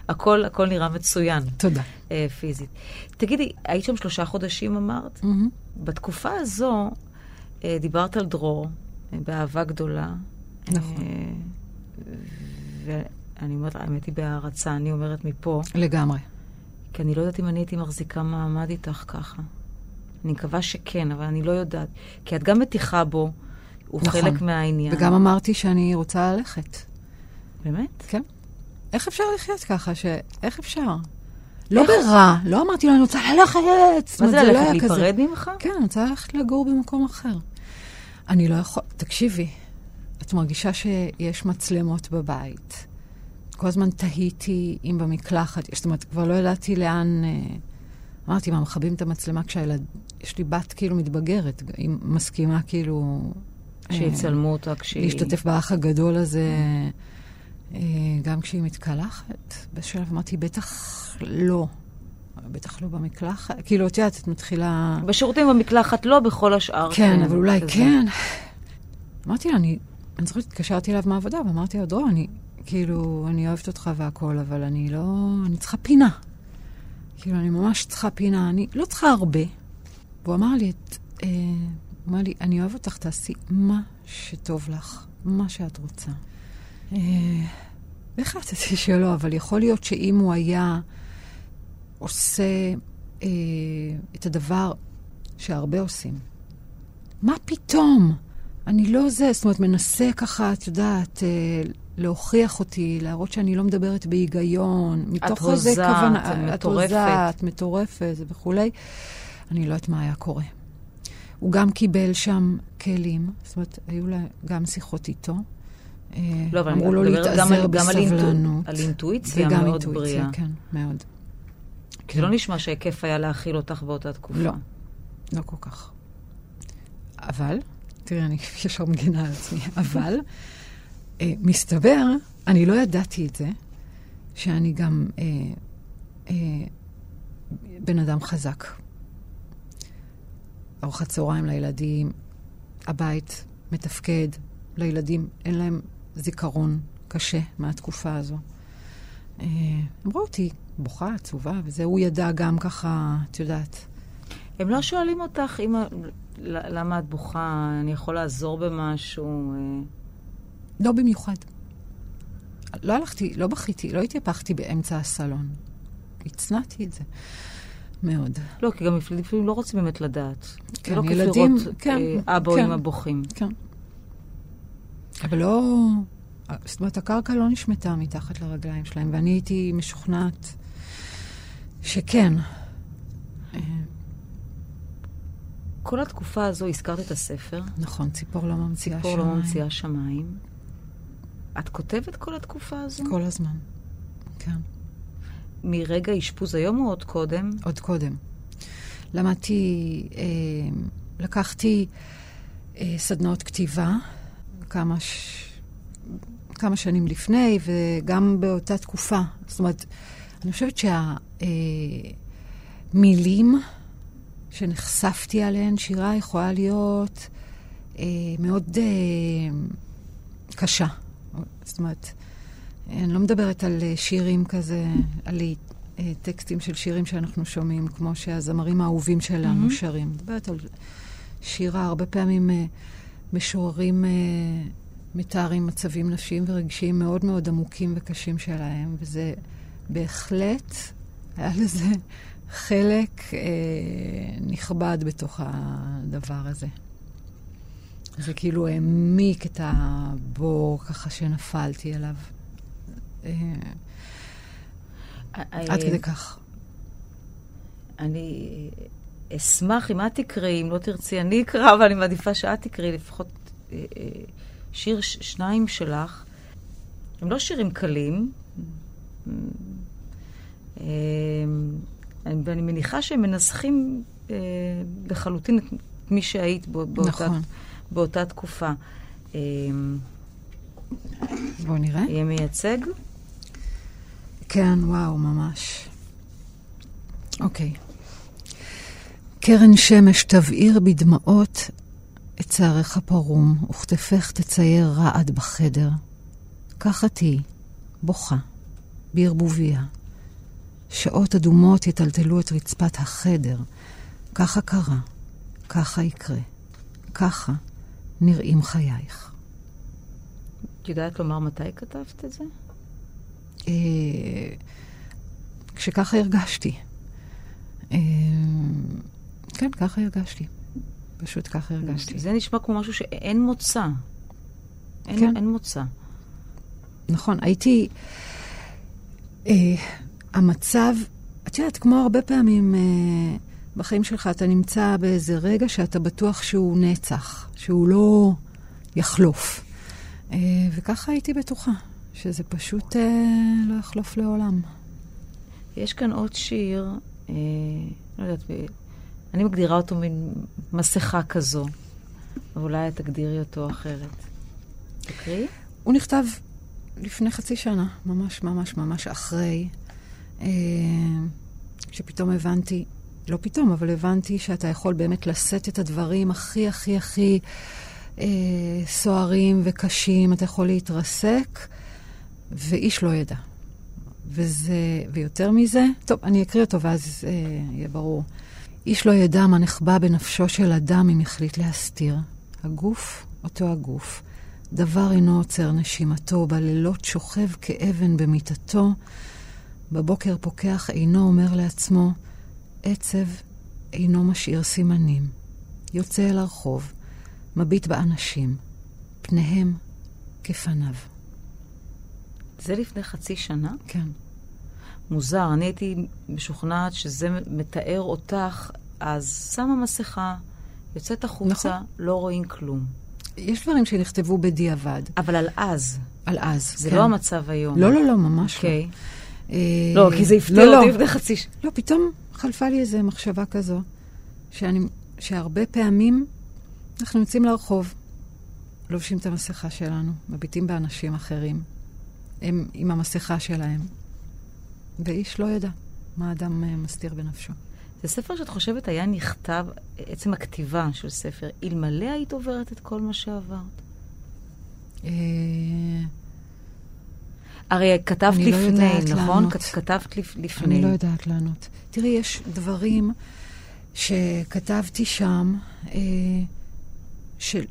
הכל, הכל נראה מצוין, תודה. אה, פיזית. תגידי, היית שם שלושה חודשים, אמרת? בתקופה הזו אה, דיברת על דרור, אה, באהבה גדולה. נכון. אה, ואני אומרת, האמת היא בהערצה, אני אומרת מפה, לגמרי. כי אני לא יודעת אם אני הייתי מחזיקה מעמד איתך ככה. אני מקווה שכן, אבל אני לא יודעת. כי את גם מתיחה בו, הוא נכון. חלק מהעניין. וגם אמרתי שאני רוצה ללכת. באמת? כן. איך אפשר לחיות ככה? ש... איך אפשר? לא ברע, לא אמרתי לו, אני רוצה ללכת. מה זה לא ללכת? להיפרד ממך? כן, אני רוצה ללכת לגור במקום אחר. אני לא יכול... תקשיבי, את מרגישה שיש מצלמות בבית. כל הזמן תהיתי אם במקלחת, זאת אומרת, כבר לא ידעתי לאן... אה, אמרתי, מה, מכבים את המצלמה כשהילד... יש לי בת כאילו מתבגרת, היא מסכימה כאילו... אה, שיצלמו אותה כשהיא... להשתתף באח הגדול הזה, אה, גם כשהיא מתקלחת. באיזשהו שלב אמרתי, בטח לא. בטח לא במקלחת. כאילו, את יודעת, את מתחילה... בשירותים במקלחת, לא בכל השאר. כן, אבל אולי. כן. אמרתי לה, אני, אני זוכרת, התקשרתי אליו מהעבודה, ואמרתי לו, דרור, אני, כאילו, אני אוהבת אותך והכול, אבל אני לא, אני צריכה פינה. כאילו, אני ממש צריכה פינה, אני לא צריכה הרבה. והוא אמר לי, את, אה, אמר לי, אני אוהב אותך, תעשי מה שטוב לך, מה שאת רוצה. אה, החלטתי שלא, אבל יכול להיות שאם הוא היה עושה אה, את הדבר שהרבה עושים, מה פתאום? אני לא זה, זאת אומרת, מנסה ככה, את יודעת, אה, להוכיח אותי, להראות שאני לא מדברת בהיגיון. מתוך איזה כוונה, את את מטורפת. מטורפת וכולי. אני לא יודעת מה היה קורה. הוא גם קיבל שם כלים, זאת אומרת, היו לה גם שיחות איתו. אה, לא, אבל אמרו לו להתאזר על- גם על אינטו- בסבלנות. על אינטואיציה מאוד אינטואיציה, בריאה. כן, מאוד. כי זה לא נשמע שהיקף היה להכיל אותך באותה תקופה. לא. לא כל כך. אבל, תראי, אני ישר מגינה על עצמי, אבל, אה, מסתבר, אני לא ידעתי את זה, שאני גם אה, אה, בן אדם חזק. ארוחת צהריים לילדים, הבית מתפקד, לילדים אין להם זיכרון קשה מהתקופה הזו. אה, ראו אותי בוכה, עצובה, וזה, הוא ידע גם ככה, את יודעת, הם לא שואלים אותך, ל- למה את בוכה, אני יכול לעזור במשהו? אה, לא במיוחד. לא הלכתי, לא בכיתי, לא התייפחתי באמצע הסלון. הצנעתי את זה מאוד. לא, כי גם לפעמים לא רוצים באמת לדעת. כן, זה לא ילדים, כן, אה, אבא או כן. אמא בוכים. כן. אבל לא... זאת אומרת, הקרקע לא נשמטה מתחת לרגליים שלהם, ואני הייתי משוכנעת שכן. כל התקופה הזו, הזכרת את הספר, נכון, ציפור לא ממציאה ציפור לא שמיים. ממציאה שמיים. את כותבת כל התקופה הזו? כל הזמן, כן. מרגע אשפוז היום או עוד קודם? עוד קודם. למדתי, אה, לקחתי אה, סדנאות כתיבה כמה, ש... כמה שנים לפני, וגם באותה תקופה. זאת אומרת, אני חושבת שהמילים שנחשפתי עליהן, שירה יכולה להיות אה, מאוד אה, קשה. זאת אומרת, אני לא מדברת על אה, שירים כזה, על אה, טקסטים של שירים שאנחנו שומעים, כמו שהזמרים האהובים שלנו מהמם. שרים. מדברת על שירה, הרבה פעמים אה, משוררים מתארים מצבים נפשיים ורגשיים מאוד מאוד עמוקים וקשים שלהם, וזה בהחלט, היה לזה חלק אה, נכבד בתוך הדבר הזה. זה כאילו העמיק את הבור ככה שנפלתי אליו. אה, עד כדי כך. אני אשמח אם את תקראי, אם לא תרצי אני אקרא, אבל אני מעדיפה שאת תקראי לפחות אה, אה, שיר שניים שלך. הם לא שירים קלים, אה, אני- ואני מניחה שהם מנסחים אה, לחלוטין את מי שהיית באותה, נכון. באותה תקופה. אה, בואו נראה. יהיה מייצג? כן, וואו, ממש. אוקיי. קרן שמש תבעיר בדמעות את שערך פרום, וכתפך תצייר רעד בחדר. ככה תהי, בוכה, בערבוביה. שעות אדומות יטלטלו את רצפת החדר. ככה קרה, ככה יקרה. ככה נראים חייך. את יודעת לומר מתי כתבת את זה? אה, כשככה הרגשתי. אה, כן, ככה הרגשתי. פשוט ככה הרגשתי. זה נשמע כמו משהו שאין מוצא. אין, כן. אין מוצא. נכון, הייתי... אה, המצב, את יודעת, כמו הרבה פעמים אה, בחיים שלך, אתה נמצא באיזה רגע שאתה בטוח שהוא נצח, שהוא לא יחלוף. אה, וככה הייתי בטוחה, שזה פשוט אה, לא יחלוף לעולם. יש כאן עוד שיר, אה, לא יודעת, אני מגדירה אותו מין מסכה כזו, אבל אולי את תגדירי אותו אחרת. תקריאי? הוא נכתב לפני חצי שנה, ממש ממש ממש אחרי, כשפתאום הבנתי, לא פתאום, אבל הבנתי שאתה יכול באמת לשאת את הדברים הכי הכי הכי אה, סוערים וקשים, אתה יכול להתרסק, ואיש לא ידע. וזה, ויותר מזה, טוב, אני אקריא אותו ואז אה, יהיה ברור. איש לא ידע מה נחבא בנפשו של אדם אם החליט להסתיר. הגוף, אותו הגוף. דבר אינו עוצר נשימתו, בלילות שוכב כאבן במיטתו, בבוקר פוקח עינו אומר לעצמו, עצב אינו משאיר סימנים. יוצא אל הרחוב, מביט באנשים, פניהם כפניו. זה לפני חצי שנה? כן. מוזר, אני הייתי משוכנעת שזה מתאר אותך, אז שמה מסכה, יוצאת החוצה, נכון. לא רואים כלום. יש דברים שנכתבו בדיעבד. אבל על אז. על אז, זה כן. לא המצב היום. לא, לא, לא, ממש אוקיי. לא. לא, כי זה הפתיע לא, אותי לא. לפני חצי שנה. לא, פתאום חלפה לי איזו מחשבה כזו, שאני, שהרבה פעמים אנחנו יוצאים לרחוב, לובשים את המסכה שלנו, מביטים באנשים אחרים, הם עם המסכה שלהם, ואיש לא ידע מה האדם אה, מסתיר בנפשו. זה ספר שאת חושבת היה נכתב, עצם הכתיבה של ספר, אלמלא היית עוברת את כל מה שעברת? אה, הרי כתבת לא לפני, יודעת נכון? כת- כתבת לפ- לפני. אני לא יודעת לענות. תראי, יש דברים שכתבתי שם, אה, של,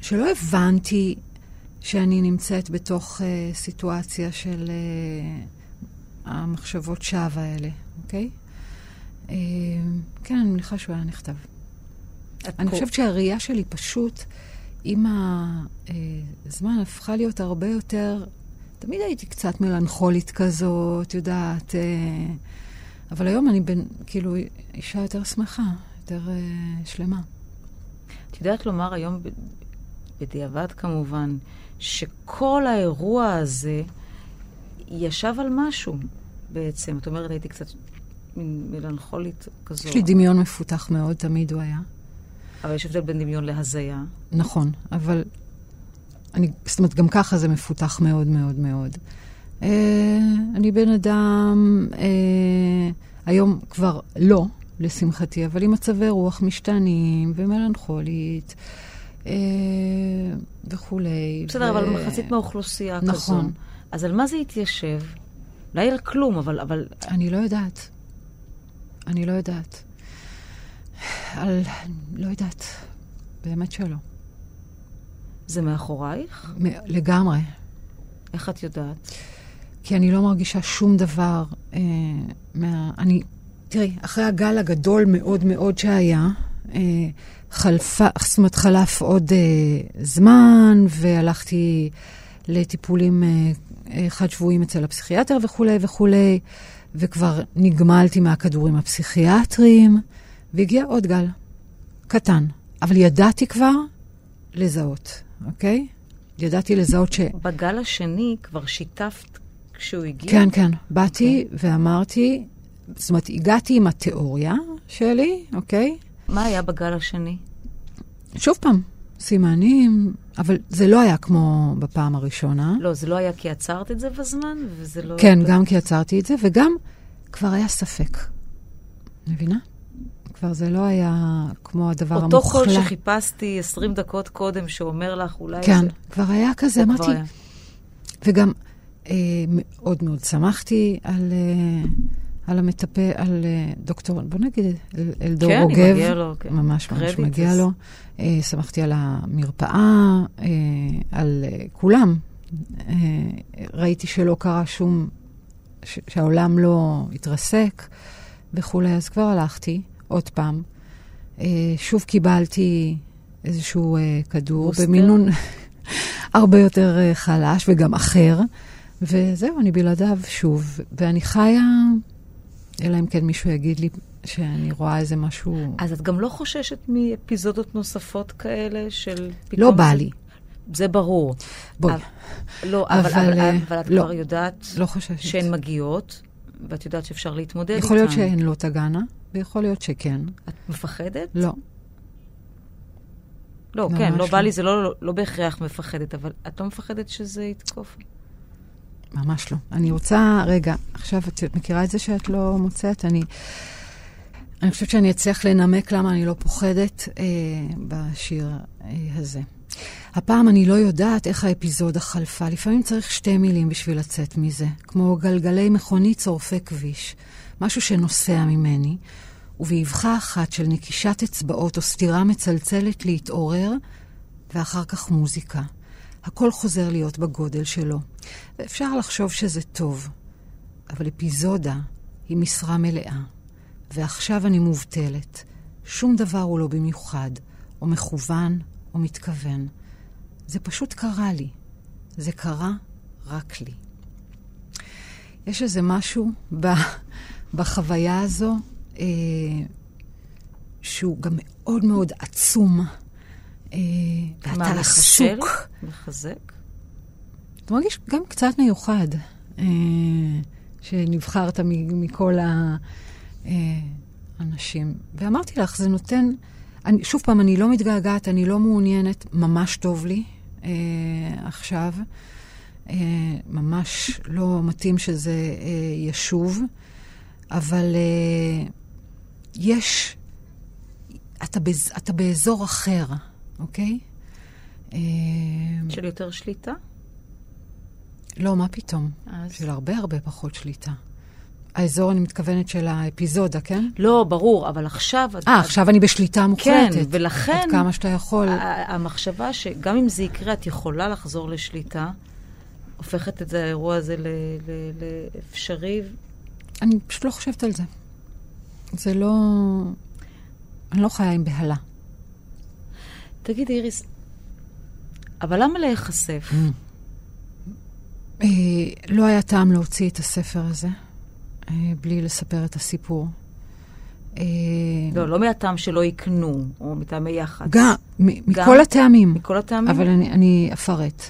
שלא הבנתי שאני נמצאת בתוך אה, סיטואציה של אה, המחשבות שווא האלה, אוקיי? אה, כן, אני מניחה שהוא היה נכתב. אני חושבת שהראייה שלי פשוט, עם הזמן, הפכה להיות הרבה יותר... תמיד הייתי קצת מלנכולית כזאת, יודעת, אה, אבל היום אני בין, כאילו אישה יותר שמחה, יותר אה, שלמה. את יודעת לומר היום, בדיעבד כמובן, שכל האירוע הזה ישב על משהו בעצם. את אומרת, הייתי קצת מין מלנכולית כזו. יש לי דמיון מפותח מאוד, תמיד הוא היה. אבל יש הבדל בין דמיון להזיה. נכון, אבל אני, זאת אומרת, גם ככה זה מפותח מאוד מאוד מאוד. אה, אני בן אדם, אה, היום כבר לא, לשמחתי, אבל עם מצבי רוח משתנים ומלנכולית אה, וכולי. בסדר, ו- אבל מחצית מהאוכלוסייה כזו. נכון. אז על מה זה התיישב? אולי על כלום, אבל, אבל אני לא יודעת. אני לא יודעת. על... לא יודעת. באמת שלא. זה מאחורייך? לגמרי. איך את יודעת? כי אני לא מרגישה שום דבר אה, מה... אני... תראי, אחרי הגל הגדול מאוד מאוד שהיה, אה, חלפה, זאת אומרת, חלף עוד אה, זמן, והלכתי לטיפולים אה, אה, חד-שבועיים אצל הפסיכיאטר וכולי וכולי, וכבר נגמלתי מהכדורים הפסיכיאטריים, והגיע עוד גל, קטן. אבל ידעתי כבר לזהות, אוקיי? ידעתי לזהות ש... בגל השני כבר שיתפת כשהוא הגיע? כן, כן. באתי ואמרתי, זאת אומרת, הגעתי עם התיאוריה שלי, אוקיי? מה היה בגל השני? שוב פעם, סימנים, אבל זה לא היה כמו בפעם הראשונה. לא, זה לא היה כי עצרת את זה בזמן, וזה לא... כן, גם כי עצרתי את זה, וגם כבר היה ספק. מבינה? כבר זה לא היה כמו הדבר אותו המוחלט. קול שחיפשתי 20 דקות קודם, שאומר לך אולי כן, זה... כבר היה כזה, אמרתי, היה. וגם אה, מאוד מאוד שמחתי על, אה, על המטפל, על אה, דוקטור, בוא נגיד, אל, אלדור כן, עוגב. מגיע לו, כן. ממש ממש קרדיט, מגיע לו. אה, שמחתי על המרפאה, אה, על אה, כולם. אה, ראיתי שלא קרה שום, ש, שהעולם לא התרסק וכולי, אז כבר הלכתי עוד פעם. אה, שוב קיבלתי איזשהו אה, כדור בוסטר? במינון הרבה יותר אה, חלש וגם אחר, וזהו, אני בלעדיו שוב. ואני חיה, אלא אם כן מישהו יגיד לי שאני רואה איזה משהו... אז את גם לא חוששת מאפיזודות נוספות כאלה של. לא בא זה- לי, זה ברור. בואי, אבל- לא, אבל, אבל, אבל, אבל את לא. כבר יודעת לא. שהן מגיעות, ואת יודעת שאפשר להתמודד איתן. יכול להיות שהן לא תגענה, ויכול להיות שכן. את מפחדת? לא. לא, כן, לא לא. בא לי, זה לא, לא, לא בהכרח מפחדת, אבל את לא מפחדת שזה יתקוף? ממש לא. אני רוצה, רגע, עכשיו את מכירה את זה שאת לא מוצאת? אני, אני חושבת שאני אצליח לנמק למה אני לא פוחדת אה, בשיר אה, הזה. הפעם אני לא יודעת איך האפיזודה חלפה. לפעמים צריך שתי מילים בשביל לצאת מזה, כמו גלגלי מכונית צורפי כביש. משהו שנוסע ממני, ובאבחה אחת של נקישת אצבעות או סתירה מצלצלת להתעורר, ואחר כך מוזיקה. הכל חוזר להיות בגודל שלו. ואפשר לחשוב שזה טוב, אבל אפיזודה היא משרה מלאה, ועכשיו אני מובטלת. שום דבר הוא לא במיוחד, או מכוון, או מתכוון. זה פשוט קרה לי. זה קרה רק לי. יש איזה משהו ב, בחוויה הזו אה, שהוא גם מאוד מאוד עצום. אה, ואתה? עסוק. מחזק? אתה מרגיש גם קצת מיוחד, אה, שנבחרת מכל האנשים. ואמרתי לך, זה נותן... אני, שוב פעם, אני לא מתגעגעת, אני לא מעוניינת, ממש טוב לי אה, עכשיו. אה, ממש לא מתאים שזה אה, ישוב, אבל אה, יש... אתה, בז, אתה באזור אחר, אוקיי? אה, של יותר שליטה? לא, מה פתאום? אז... של הרבה הרבה פחות שליטה. האזור, אני מתכוונת, של האפיזודה, כן? לא, ברור, אבל עכשיו... אה, את- עכשיו אני בשליטה מוחלטת. כן, ולכן... עד כמה שאתה יכול. המחשבה שגם אם זה יקרה, את יכולה לחזור לשליטה, הופכת את זה, האירוע הזה ל- ל- לאפשרי. אני פשוט לא חושבת על זה. זה לא... אני לא חיה עם בהלה. תגידי, איריס, אבל למה להיחשף? אה, לא היה טעם להוציא את הספר הזה אה, בלי לספר את הסיפור. אה, לא, לא מהטעם שלא יקנו, או מטעמי יח"צ. גם? מכל הטעמים. מכל הטעמים? אבל אני, אני אפרט.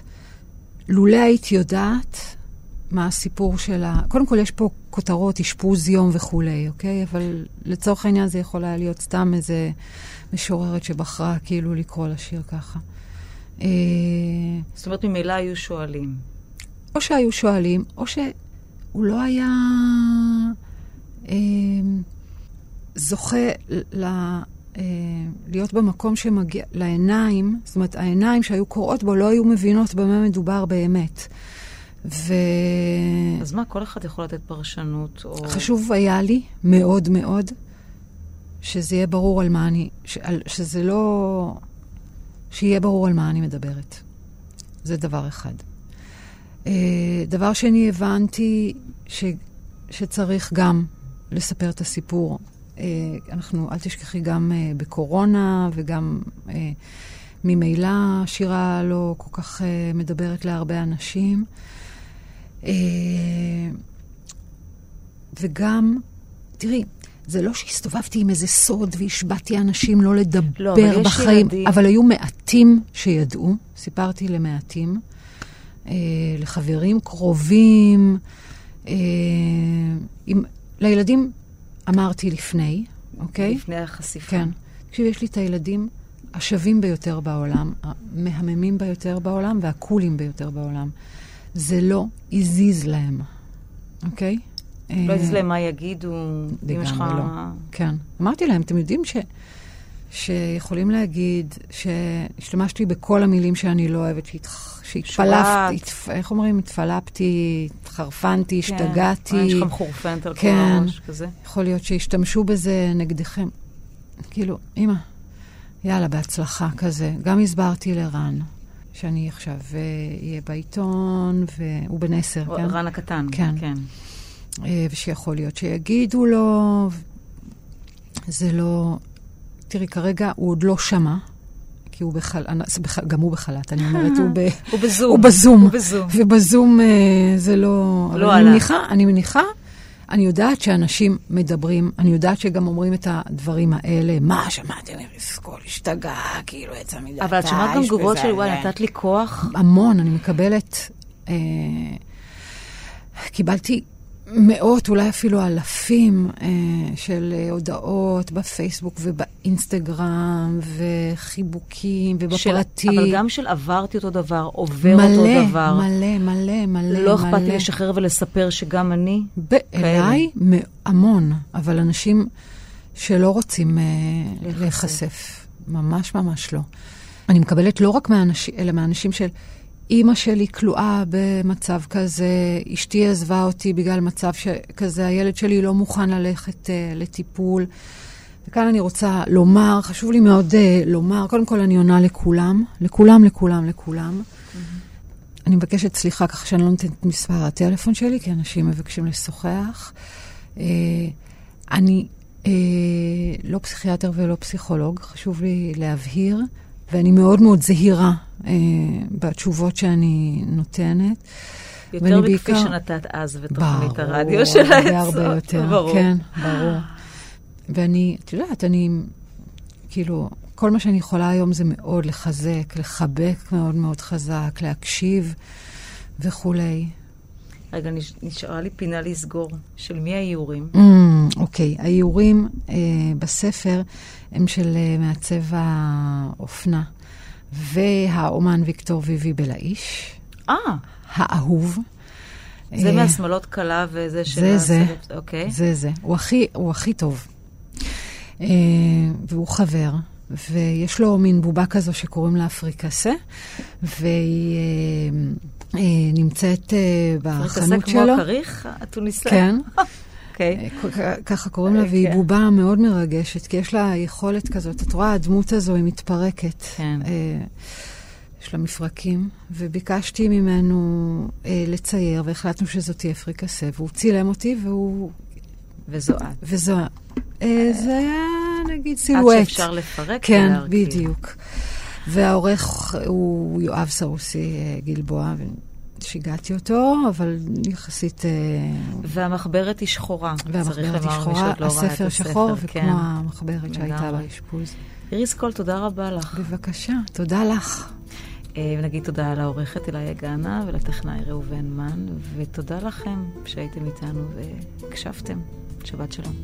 לולא היית יודעת מה הסיפור של ה... קודם כל, יש פה כותרות, אשפוז יום וכולי, אוקיי? אבל לצורך העניין זה יכול היה להיות סתם איזה משוררת שבחרה כאילו לקרוא לשיר ככה. אה, זאת אומרת, ממילא היו שואלים. או שהיו שואלים, או שהוא לא היה אה, זוכה ל, אה, להיות במקום שמגיע לעיניים, זאת אומרת, העיניים שהיו קוראות בו לא היו מבינות במה מדובר באמת. וחשוב אז מה, כל אחד יכול לתת פרשנות, או... היה לי מאוד מאוד שזה יהיה ברור על מה אני, ש, על, שזה לא... שיהיה ברור על מה אני מדברת. זה דבר אחד. Uh, דבר שני, הבנתי ש, שצריך גם לספר את הסיפור. Uh, אנחנו, אל תשכחי, גם uh, בקורונה וגם ממילא שירה לא כל כך מדברת להרבה אנשים. Uh, וגם, תראי, זה לא שהסתובבתי עם איזה סוד והשבעתי אנשים לא לדבר לא, אבל בחיים, ילדים- אבל היו מעטים שידעו, סיפרתי למעטים, אה, לחברים קרובים, אה, עם, לילדים אמרתי לפני, אוקיי? לפני החשיפה. כן. תקשיב, יש לי את הילדים השווים ביותר בעולם, המהממים ביותר בעולם והקולים ביותר בעולם. זה לא הזיז להם, אוקיי? לא אה, יזיז להם מה יגידו, אם יש לך... לא. כן. אמרתי להם, אתם יודעים ש... שיכולים להגיד שהשתמשתי בכל המילים שאני לא אוהבת. שהתפלפתי, התפ... איך אומרים? התפלפתי, התחרפנתי, כן. השתגעתי. אה, יש לך מחורפנת על כל כן. הראש כזה. יכול להיות שהשתמשו בזה נגדכם. כאילו, אמא, יאללה, בהצלחה כזה. גם הסברתי לרן שאני עכשיו אהיה בעיתון, והוא בן עשר, כן? רן הקטן. כן. כן. אה, ושיכול להיות שיגידו לו, זה לא... תראי, כרגע הוא עוד לא שמע, כי הוא בחל"ת, גם הוא בחל"ת, אני אומרת, הוא, ב, הוא בזום. הוא בזום. הוא בזום. ובזום אה, זה לא... לא אני עלה. מניחה, אני מניחה, אני יודעת שאנשים מדברים, אני יודעת שגם אומרים את הדברים האלה, מה, שמעתם איריס קול, השתגעה, כאילו, יצא מדעתה. אבל את שמעת גם תגובות של וואי, זה." נתת לי כוח. המון, אני מקבלת... אה, קיבלתי מאות, אולי אפילו אלפים אה, של אה, הודעות בפייסבוק ובאינסטגרם, וחיבוקים, של- ובפרטי. אבל גם של עברתי אותו דבר, עובר מלא, אותו דבר. מלא, מלא, מלא, לא אכפת לי. לשחרר ולספר שגם אני. ב- אליי המון, אבל אנשים שלא רוצים אה. להיחשף. ממש ממש לא. אני מקבלת לא רק מהאנשים, אלא מהאנשים של אימא שלי כלואה במצב כזה, אשתי עזבה אותי בגלל מצב כזה, הילד שלי לא מוכן ללכת אה, לטיפול. וכאן אני רוצה לומר, חשוב לי מאוד אה, לומר, קודם כל אני עונה לכולם, לכולם, לכולם, לכולם. אני מבקשת סליחה ככה שאני לא נותנת את מספר הטלפון שלי, כי אנשים מבקשים לשוחח. אה, אני אה, לא פסיכיאטר ולא פסיכולוג, חשוב לי להבהיר, ואני מאוד מאוד זהירה אה, בתשובות שאני נותנת. יותר מכפי שנתת אז בתוכנית הרדיו של העצות. ברור, הרבה יותר, ברור. כן, ברור. ואני, את יודעת, אני, כאילו, כל מה שאני יכולה היום זה מאוד לחזק, לחבק מאוד מאוד חזק, להקשיב וכולי. רגע, נשארה לי פינה לסגור. של מי האיורים? Mm, אוקיי, mm, okay. האיורים אה, בספר הם של אה, מעצב האופנה והאומן ויקטור ויבי בלאיש. אה. האהוב. זה אה, מהשמאלות קלה וזה של... זה זה. אוקיי. זה זה. הוא הכי, הוא הכי טוב. אה, והוא חבר. ויש לו מין בובה כזו שקוראים לה אפריקסה, והיא נמצאת בחנות שלו. אפריקסה כמו הכריך התוניסאי? כן. אוקיי. אה, ככה קוראים לה, והיא כן. בובה מאוד מרגשת, כי יש לה יכולת כזאת. את רואה, הדמות הזו היא מתפרקת. כן. אה, יש לה מפרקים, וביקשתי ממנו אה, לצייר, והחלטנו שזאת תהיה פריקסה, והוא צילם אותי, והוא... וזו את. וזו... אה, זה היה, נגיד, סילואט. עד שאפשר לפרק כן, ולהרכיב. בדיוק. והעורך הוא יואב סרוסי אה, גלבוע, שיגעתי אותו, אבל יחסית... אה, והמחברת היא שחורה. והמחברת היא שחורה, לא הספר שחור, וכמו כן. המחברת שהייתה באשפוז. איריס קול, תודה רבה לך. בבקשה, תודה לך. אה, ונגיד תודה לעורכת אליה גאנה ולטכנאי ראובן מן, ותודה לכם שהייתם איתנו והקשבתם. שבת שלום.